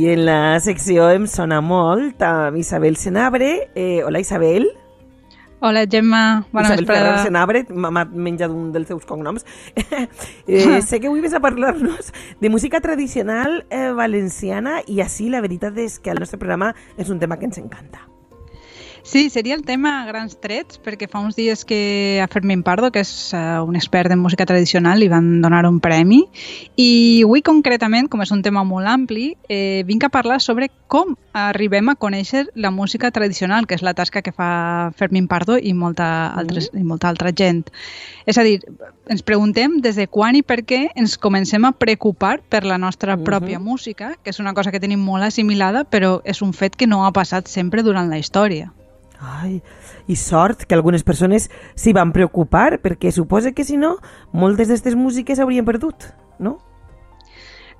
I en la secció em sona molt amb Isabel Senabre. Eh, hola, Isabel. Hola, Gemma. Bona Isabel vesprada. Ferrer Senabre, m'ha menjat un dels seus cognoms. eh, sé que avui ves a parlar-nos de música tradicional eh, valenciana i així la veritat és que el nostre programa és un tema que ens encanta. Sí, seria el tema a grans trets, perquè fa uns dies que a Fermín Pardo, que és uh, un expert en música tradicional, li van donar un premi. I avui, concretament, com és un tema molt ampli, eh, vinc a parlar sobre com arribem a conèixer la música tradicional, que és la tasca que fa Fermín Pardo i molta, altres, i molta altra gent. És a dir, ens preguntem des de quan i per què ens comencem a preocupar per la nostra pròpia uh -huh. música, que és una cosa que tenim molt assimilada, però és un fet que no ha passat sempre durant la història. Ai, i sort que algunes persones s'hi van preocupar, perquè suposa que si no, moltes d'aquestes músiques haurien perdut, no?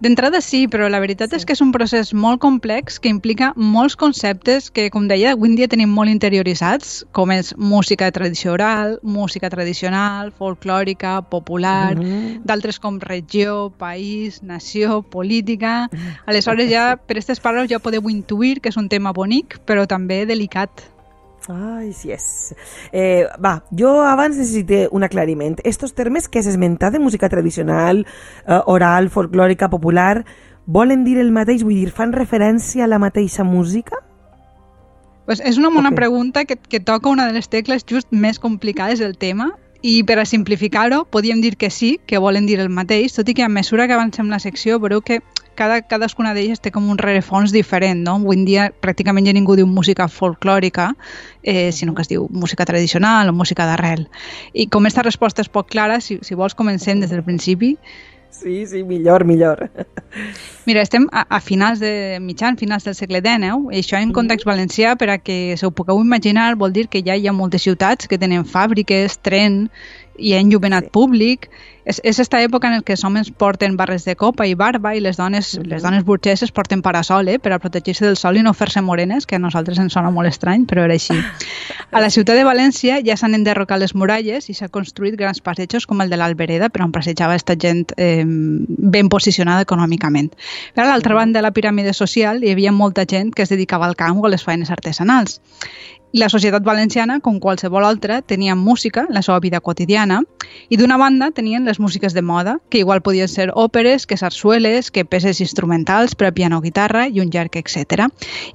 D'entrada sí, però la veritat sí. és que és un procés molt complex que implica molts conceptes que, com deia, avui dia tenim molt interioritzats, com és música de tradició oral, música tradicional, folclòrica, popular, mm -hmm. d'altres com regió, país, nació, política... Aleshores ja, per aquestes paraules ja podeu intuir que és un tema bonic, però també delicat. Ai, sí és. Eh, va, jo abans necessite un aclariment. Estos termes que has esmentat de música tradicional, eh, oral, folclòrica, popular, volen dir el mateix? Vull dir, fan referència a la mateixa música? Pues és una bona okay. pregunta que, que toca una de les tecles just més complicades del tema i per a simplificar-ho, podríem dir que sí, que volen dir el mateix, tot i que a mesura que avancem la secció veureu que cada, cadascuna d'elles té com un rerefons diferent, no? Avui en dia pràcticament ja ningú diu música folclòrica, eh, sinó que es diu música tradicional o música d'arrel. I com aquesta resposta és poc clara, si, si vols comencem des del principi, Sí, sí, millor, millor. Mira, estem a, a finals de mitjan, finals del segle XIX, i això en context valencià, per a que se ho pugueu imaginar, vol dir que ja hi ha moltes ciutats que tenen fàbriques, tren, i enllumenat sí. públic. És, és esta època en què els homes porten barres de copa i barba i les dones, mm -hmm. les dones burgeses porten parasol eh, per a protegir-se del sol i no fer-se morenes, que a nosaltres ens sona molt estrany, però era així. A la ciutat de València ja s'han enderrocat les muralles i s'ha construït grans passejos com el de l'Albereda, per on passejava aquesta gent eh, ben posicionada econòmicament. Per a l'altra banda de la piràmide social hi havia molta gent que es dedicava al camp o a les feines artesanals. La societat valenciana, com qualsevol altra, tenia música, la seva vida quotidiana, i d'una banda tenien les músiques de moda, que igual podien ser òperes, que sarsueles, que peces instrumentals per a piano-guitarra i un llarg, etc.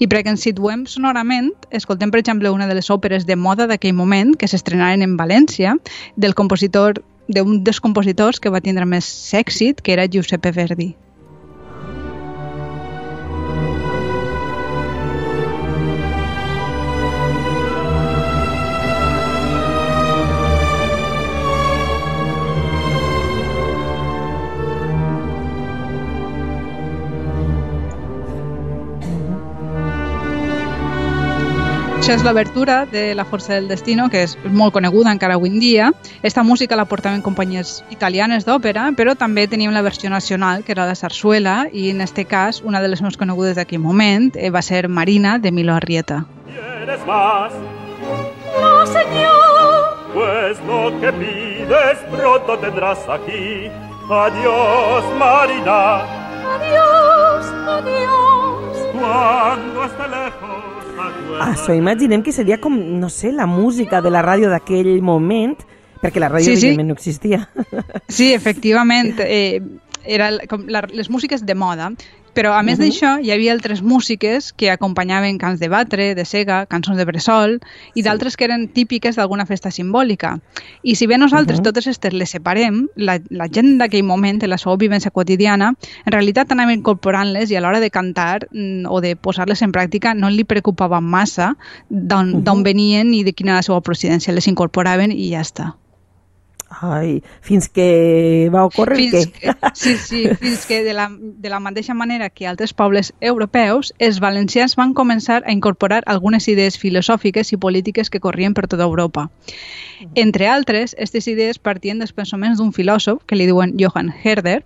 I perquè ens situem sonorament, escoltem, per exemple, una de les òperes de moda d'aquell moment que s'estrenaren en València, del compositor d'un dels compositors que va tindre més èxit, que era Giuseppe Verdi. Això és l'obertura de La Força del Destino, que és molt coneguda encara avui en dia. Esta música la portaven companyies italianes d'òpera, però també teníem la versió nacional, que era la sarsuela, i en este cas, una de les més conegudes d'aquell moment eh, va ser Marina, de Milo Arrieta. ¿Quieres más? No, señor. Pues lo que pides pronto tendrás aquí. Adiós, Marina. Adiós, adiós. Cuando esté lejos això imaginem que seria com, no sé, la música de la ràdio d'aquell moment, perquè la ràdio Sí, sí. no existia. Sí, efectivament. Eh, era com la, les músiques de moda. Però, a més Mhm. d'això, hi havia altres músiques que acompanyaven cants de batre, de sega, cançons de bressol i d'altres que eren típiques d'alguna festa simbòlica. I si bé nosaltres Mhm. totes aquestes les separem, la, la gent d'aquell moment, en la seva vivència quotidiana, en realitat anava incorporant-les i a l'hora de cantar mm, o de posar-les en pràctica no li preocupava massa d'on Mhm. venien i de quina era la seva procedència. Les incorporaven i ja està. Ai, fins que va ocórrer fins que, sí, sí, fins que de la, de la mateixa manera que altres pobles europeus, els valencians van començar a incorporar algunes idees filosòfiques i polítiques que corrien per tota Europa. Entre altres, aquestes idees partien dels pensaments d'un filòsof que li diuen Johann Herder.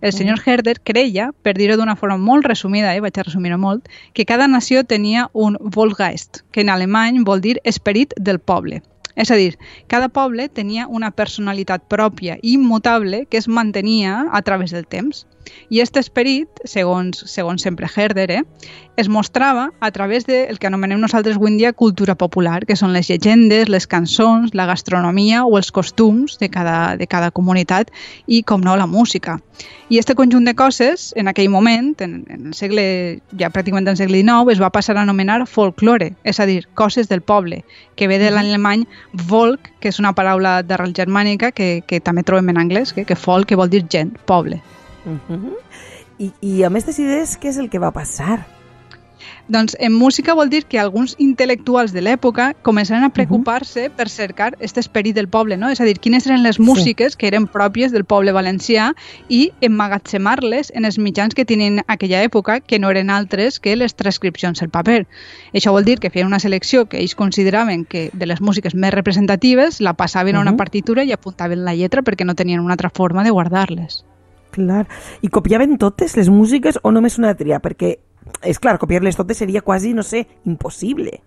El senyor Herder creia, per dir-ho d'una forma molt resumida, eh, vaig a resumir-ho molt, que cada nació tenia un Volgeist, que en alemany vol dir esperit del poble. És a dir, cada poble tenia una personalitat pròpia i immutable que es mantenia a través del temps. I aquest esperit, segons, segons sempre Herder, eh, es mostrava a través del de que anomenem nosaltres avui dia cultura popular, que són les llegendes, les cançons, la gastronomia o els costums de cada, de cada comunitat i, com no, la música. I aquest conjunt de coses, en aquell moment, en, en el segle, ja pràcticament en el segle XIX, es va passar a anomenar folklore, és a dir, coses del poble, que ve de l'alemany volk, que és una paraula d'arrel germànica que, que també trobem en anglès, que, que folk, que vol dir gent, poble. Uh -huh. I, I amb aquestes idees, què és el que va passar? Doncs en música vol dir que alguns intel·lectuals de l'època començaran a preocupar-se uh -huh. per cercar aquest esperit del poble, no? És a dir, quines eren les músiques sí. que eren pròpies del poble valencià i emmagatzemar-les en els mitjans que tenien aquella època, que no eren altres que les transcripcions al paper. Això vol dir que feien una selecció que ells consideraven que de les músiques més representatives la passaven uh -huh. a una partitura i apuntaven la lletra perquè no tenien una altra forma de guardar-les. Clar. I copiaven totes les músiques o només una tria? Perquè és clar, copiar-les totes seria quasi, no sé, impossible.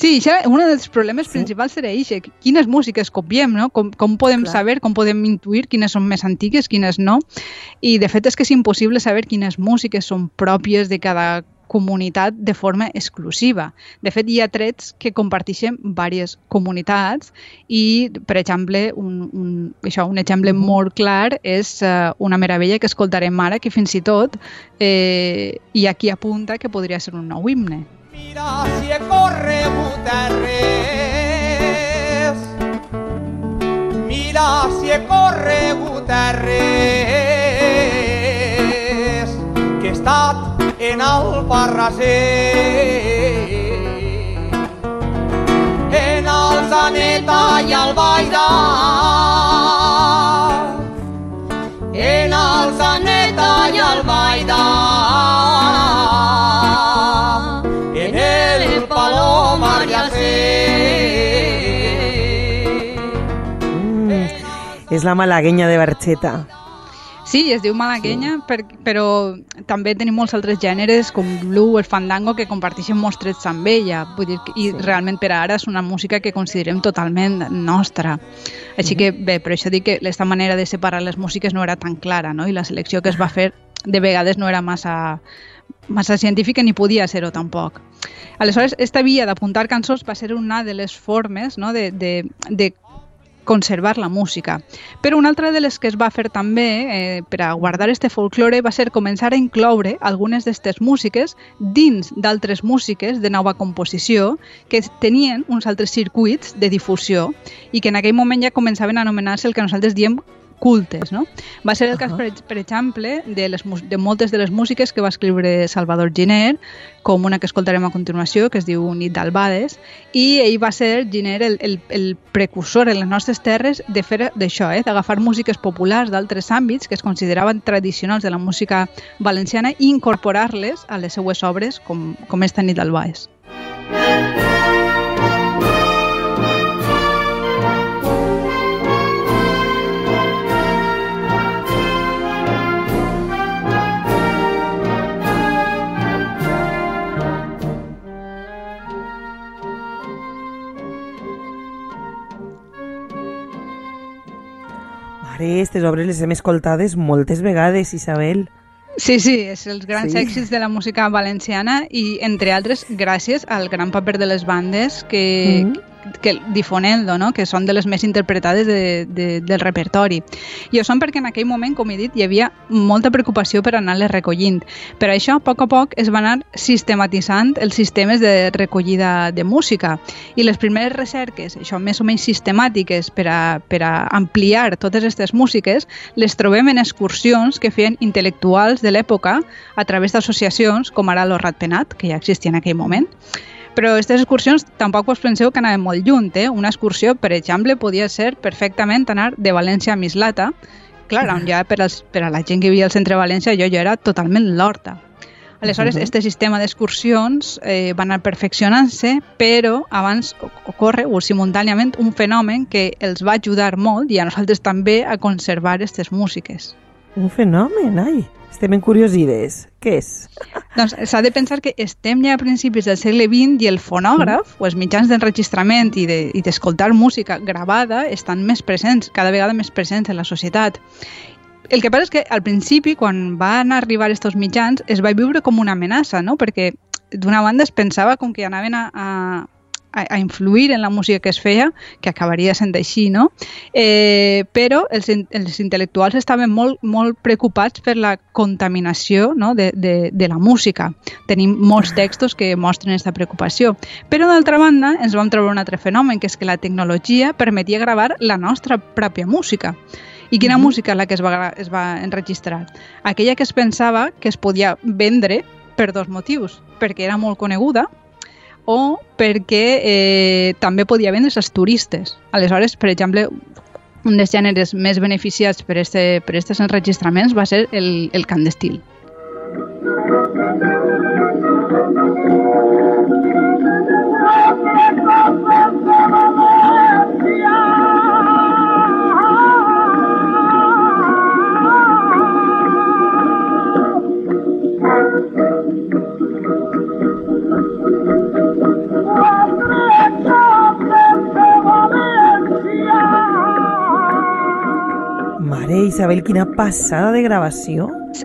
Sí, això, un dels problemes sí. principals serà això, quines músiques copiem, no? Com, com podem Clar. saber, com podem intuir quines són més antigues, quines no? I de fet és que és impossible saber quines músiques són pròpies de cada comunitat de forma exclusiva. De fet, hi ha trets que comparteixen diverses comunitats i, per exemple, un, un, això, un exemple molt clar és uh, una meravella que escoltarem ara, que fins i tot eh, hi ha qui apunta que podria ser un nou himne. Mira si corre Guterres el Parraser. En el Zaneta i el Baida. En el Zaneta i el Baida. En el Palomar i el Mm, és la malaguenya de Barxeta. Sí, es diu malaguenya, sí. per, però també tenim molts altres gèneres com blues, el fandango, que comparteixen molts trets amb ella. Vull dir, I sí. realment per ara és una música que considerem totalment nostra. Així uh -huh. que bé, per això dic que aquesta manera de separar les músiques no era tan clara, no? i la selecció que es va fer de vegades no era massa, massa científica ni podia ser-ho tampoc. Aleshores, esta via d'apuntar cançons va ser una de les formes no? de, de, de conservar la música. Però una altra de les que es va fer també eh, per a guardar este folklore va ser començar a incloure algunes d'aquestes músiques dins d'altres músiques de nova composició que tenien uns altres circuits de difusió i que en aquell moment ja començaven a anomenar-se el que nosaltres diem cultes. No? Va ser el cas, uh -huh. per, per exemple, de, les, de moltes de les músiques que va escriure Salvador Giner, com una que escoltarem a continuació, que es diu Nit d'Albades, i ell va ser, Giner, el, el, el precursor en les nostres terres de fer d'això, eh? d'agafar músiques populars d'altres àmbits que es consideraven tradicionals de la música valenciana i incorporar-les a les seues obres, com, com esta Nit d'Albades. Mare, aquestes obres les hem escoltades moltes vegades, Isabel. Sí, sí, és els grans sí. èxits de la música valenciana i, entre altres, gràcies al gran paper de les bandes que, mm -hmm que difonent-lo, no? que són de les més interpretades de, de, del repertori. I ho són perquè en aquell moment, com he dit, hi havia molta preocupació per anar-les recollint. Per això, a poc a poc, es van anar sistematitzant els sistemes de recollida de música. I les primeres recerques, això més o menys sistemàtiques per a, per a ampliar totes aquestes músiques, les trobem en excursions que feien intel·lectuals de l'època a través d'associacions com ara l'Orrat Penat, que ja existia en aquell moment, però aquestes excursions tampoc us penseu que anaven molt lluny. Eh? Una excursió, per exemple, podia ser perfectament anar de València a Mislata. Clar, on ja per, als, per a la gent que vivia al centre de València jo, jo era totalment l'horta. Aleshores, uh -huh. este sistema d'excursions eh, va anar perfeccionant-se, però abans ocorre, o simultàniament, un fenomen que els va ajudar molt, i a nosaltres també, a conservar aquestes músiques. Un fenomen, ai. Estem en curiosides. Què és? Doncs s'ha de pensar que estem ja a principis del segle XX i el fonògraf, mm. o els mitjans d'enregistrament i d'escoltar de, música gravada estan més presents, cada vegada més presents en la societat. El que passa és que al principi, quan van arribar aquests mitjans, es va viure com una amenaça, no? perquè d'una banda es pensava com que anaven a, a a, a influir en la música que es feia, que acabaria sent així, no? Eh, però els, els intel·lectuals estaven molt, molt preocupats per la contaminació no? de, de, de la música. Tenim molts textos que mostren aquesta preocupació. Però, d'altra banda, ens vam trobar un altre fenomen, que és que la tecnologia permetia gravar la nostra pròpia música. I quina mm -hmm. música la que es va, es va enregistrar? Aquella que es pensava que es podia vendre per dos motius. Perquè era molt coneguda o perquè eh, també podia vendre als turistes. Aleshores, per exemple, un dels gèneres més beneficiats per aquests per enregistraments va ser el, el cant d'estil. Mare, Isabel, quina passada de gravació.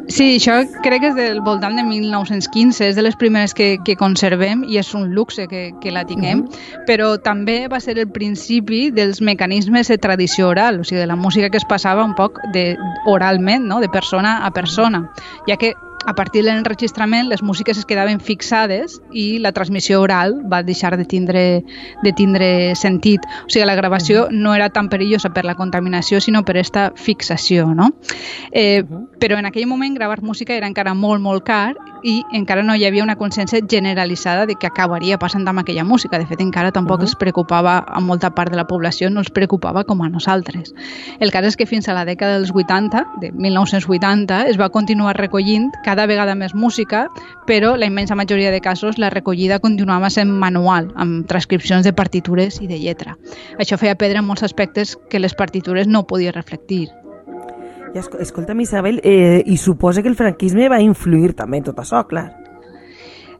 Sí, això crec que és del voltant de 1915, és de les primeres que, que conservem i és un luxe que, que la tinguem, uh -huh. però també va ser el principi dels mecanismes de tradició oral, o sigui, de la música que es passava un poc de, oralment, no? de persona a persona, ja que a partir de l'enregistrament les músiques es quedaven fixades i la transmissió oral va deixar de tindre, de tindre sentit. O sigui, la gravació no era tan perillosa per la contaminació, sinó per aquesta fixació, no? Eh, però en aquell moment gravar música era encara molt, molt car i encara no hi havia una consciència generalitzada de que acabaria passant amb aquella música. De fet, encara tampoc uh -huh. es preocupava a molta part de la població, no els preocupava com a nosaltres. El cas és que fins a la dècada dels 80, de 1980, es va continuar recollint cada vegada més música, però la immensa majoria de casos la recollida continuava sent manual, amb transcripcions de partitures i de lletra. Això feia perdre molts aspectes que les partitures no podien reflectir. I escolta'm, Isabel, eh, i suposa que el franquisme va influir també en tot això, clar.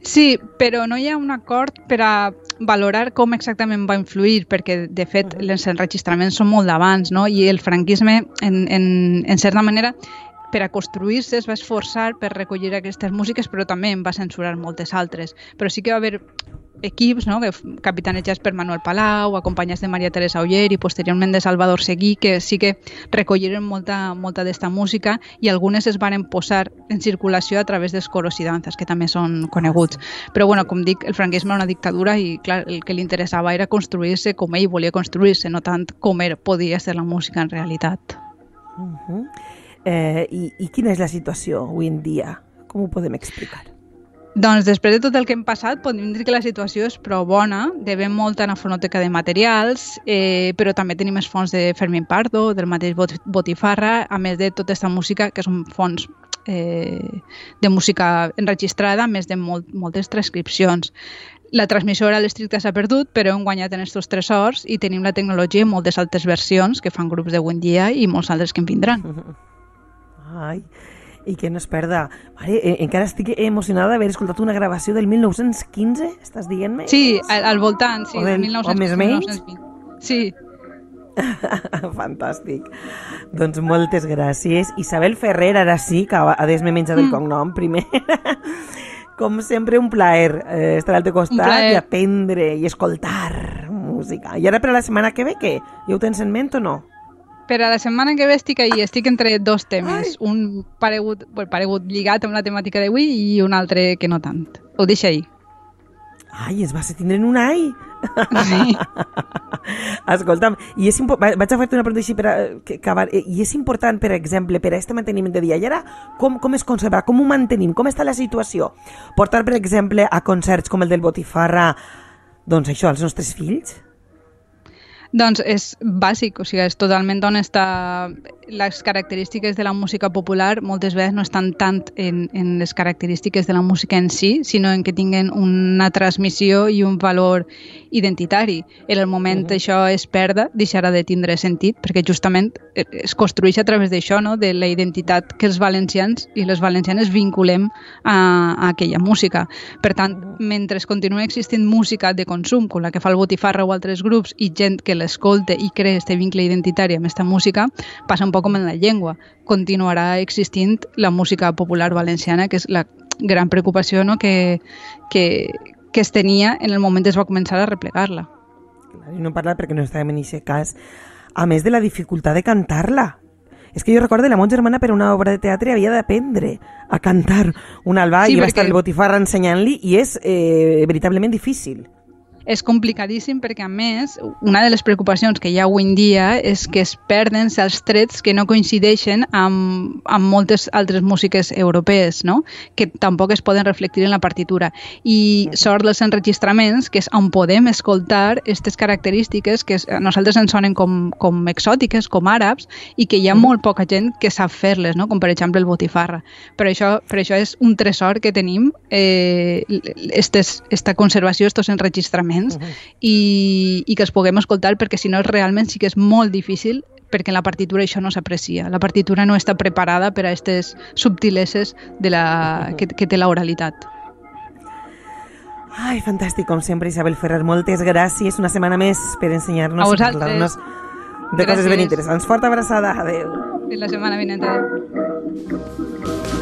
Sí, però no hi ha un acord per a valorar com exactament va influir, perquè de fet els enregistraments són molt d'abans, no? i el franquisme, en, en, en certa manera, per a construir-se es va esforçar per recollir aquestes músiques, però també en va censurar moltes altres. Però sí que va haver equips no? que capitanejats per Manuel Palau, acompanyats de Maria Teresa Oller i posteriorment de Salvador Seguí, que sí que recolliren molta, molta d'esta música i algunes es varen posar en circulació a través dels coros i danzas, que també són coneguts. Però, bueno, com dic, el franquisme era una dictadura i, clar, el que li interessava era construir-se com ell volia construir-se, no tant com era, podia ser la música en realitat. Uh -huh. Eh, i, I quina és la situació avui en dia? Com ho podem explicar? Doncs després de tot el que hem passat, podem dir que la situació és prou bona. Devem molt a la fonoteca de materials, eh, però també tenim els fons de Fermín Pardo, del mateix Botifarra, a més de tota aquesta música, que són fons eh, de música enregistrada, a més de molt, moltes transcripcions. La transmissió oral estricta s'ha perdut, però hem guanyat en aquests tresors i tenim la tecnologia i moltes altres versions que fan grups d'avui en dia i molts altres que en vindran. Ai, i que no es perda. Mare, eh, encara estic emocionada d'haver escoltat una gravació del 1915, estàs dient-me? Sí, al, al voltant, sí, o del, 1915, o més menys? 1920. Sí. Fantàstic. Doncs moltes gràcies. Isabel Ferrer, ara sí, que a des me menja del mm. cognom primer. Com sempre, un plaer eh, estar al teu costat i aprendre i escoltar música. I ara per a la setmana que ve, què? Ja ho tens en ment o no? Per a la setmana que ve estic ahí, estic entre dos temes. Ai. Un paregut, bueno, paregut lligat amb la temàtica d'avui i un altre que no tant. Ho deixo ahí. Ai, es va ser tindre un ai. Sí. Escolta'm, i és vaig a fer-te una pregunta així per a, que, que, eh, i és important, per exemple, per a aquest manteniment de dia. I ara, com, com es conserva? Com ho mantenim? Com està la situació? Portar, per exemple, a concerts com el del Botifarra, doncs això, als nostres fills? Doncs és bàsic, o sigui, és totalment on està les característiques de la música popular moltes vegades no estan tant en, en les característiques de la música en si, sinó en que tinguen una transmissió i un valor identitari. En el moment uh -huh. això es perda, deixarà de tindre sentit, perquè justament es construeix a través d'això, no? de la identitat que els valencians i les valencianes vinculem a, a aquella música. Per tant, mentre continua existint música de consum, com la que fa el Botifarra o altres grups, i gent que l'escolta i crea aquest vincle identitari amb aquesta música, passa un poc com en la llengua. Continuarà existint la música popular valenciana, que és la gran preocupació no? que, que, que es tenia en el moment que es va començar a replegar-la. No parla perquè no estàvem en aquest cas. A més de la dificultat de cantar-la. És que jo recordo la meva germana per una obra de teatre havia d'aprendre a cantar un albà sí, i va perquè... estar el botifarra ensenyant-li i és eh, veritablement difícil és complicadíssim perquè, a més, una de les preocupacions que hi ha avui en dia és que es perden els trets que no coincideixen amb, amb moltes altres músiques europees, no? que tampoc es poden reflectir en la partitura. I sort dels enregistraments, que és on podem escoltar aquestes característiques que a nosaltres ens sonen com, com exòtiques, com àrabs, i que hi ha molt poca gent que sap fer-les, no? com per exemple el botifarra. Però això, per això és un tresor que tenim, eh, estes, esta conservació, aquests enregistraments instruments uh -huh. i, i que els puguem escoltar perquè si no realment sí que és molt difícil perquè en la partitura això no s'aprecia. La partitura no està preparada per a aquestes subtileses de la, que, que té l'oralitat. Ai, fantàstic, com sempre, Isabel Ferrer. Moltes gràcies una setmana més per ensenyar-nos i parlar-nos de gràcies. coses ben interessants. Forta abraçada. Adéu. Fins la setmana vinent. Adéu.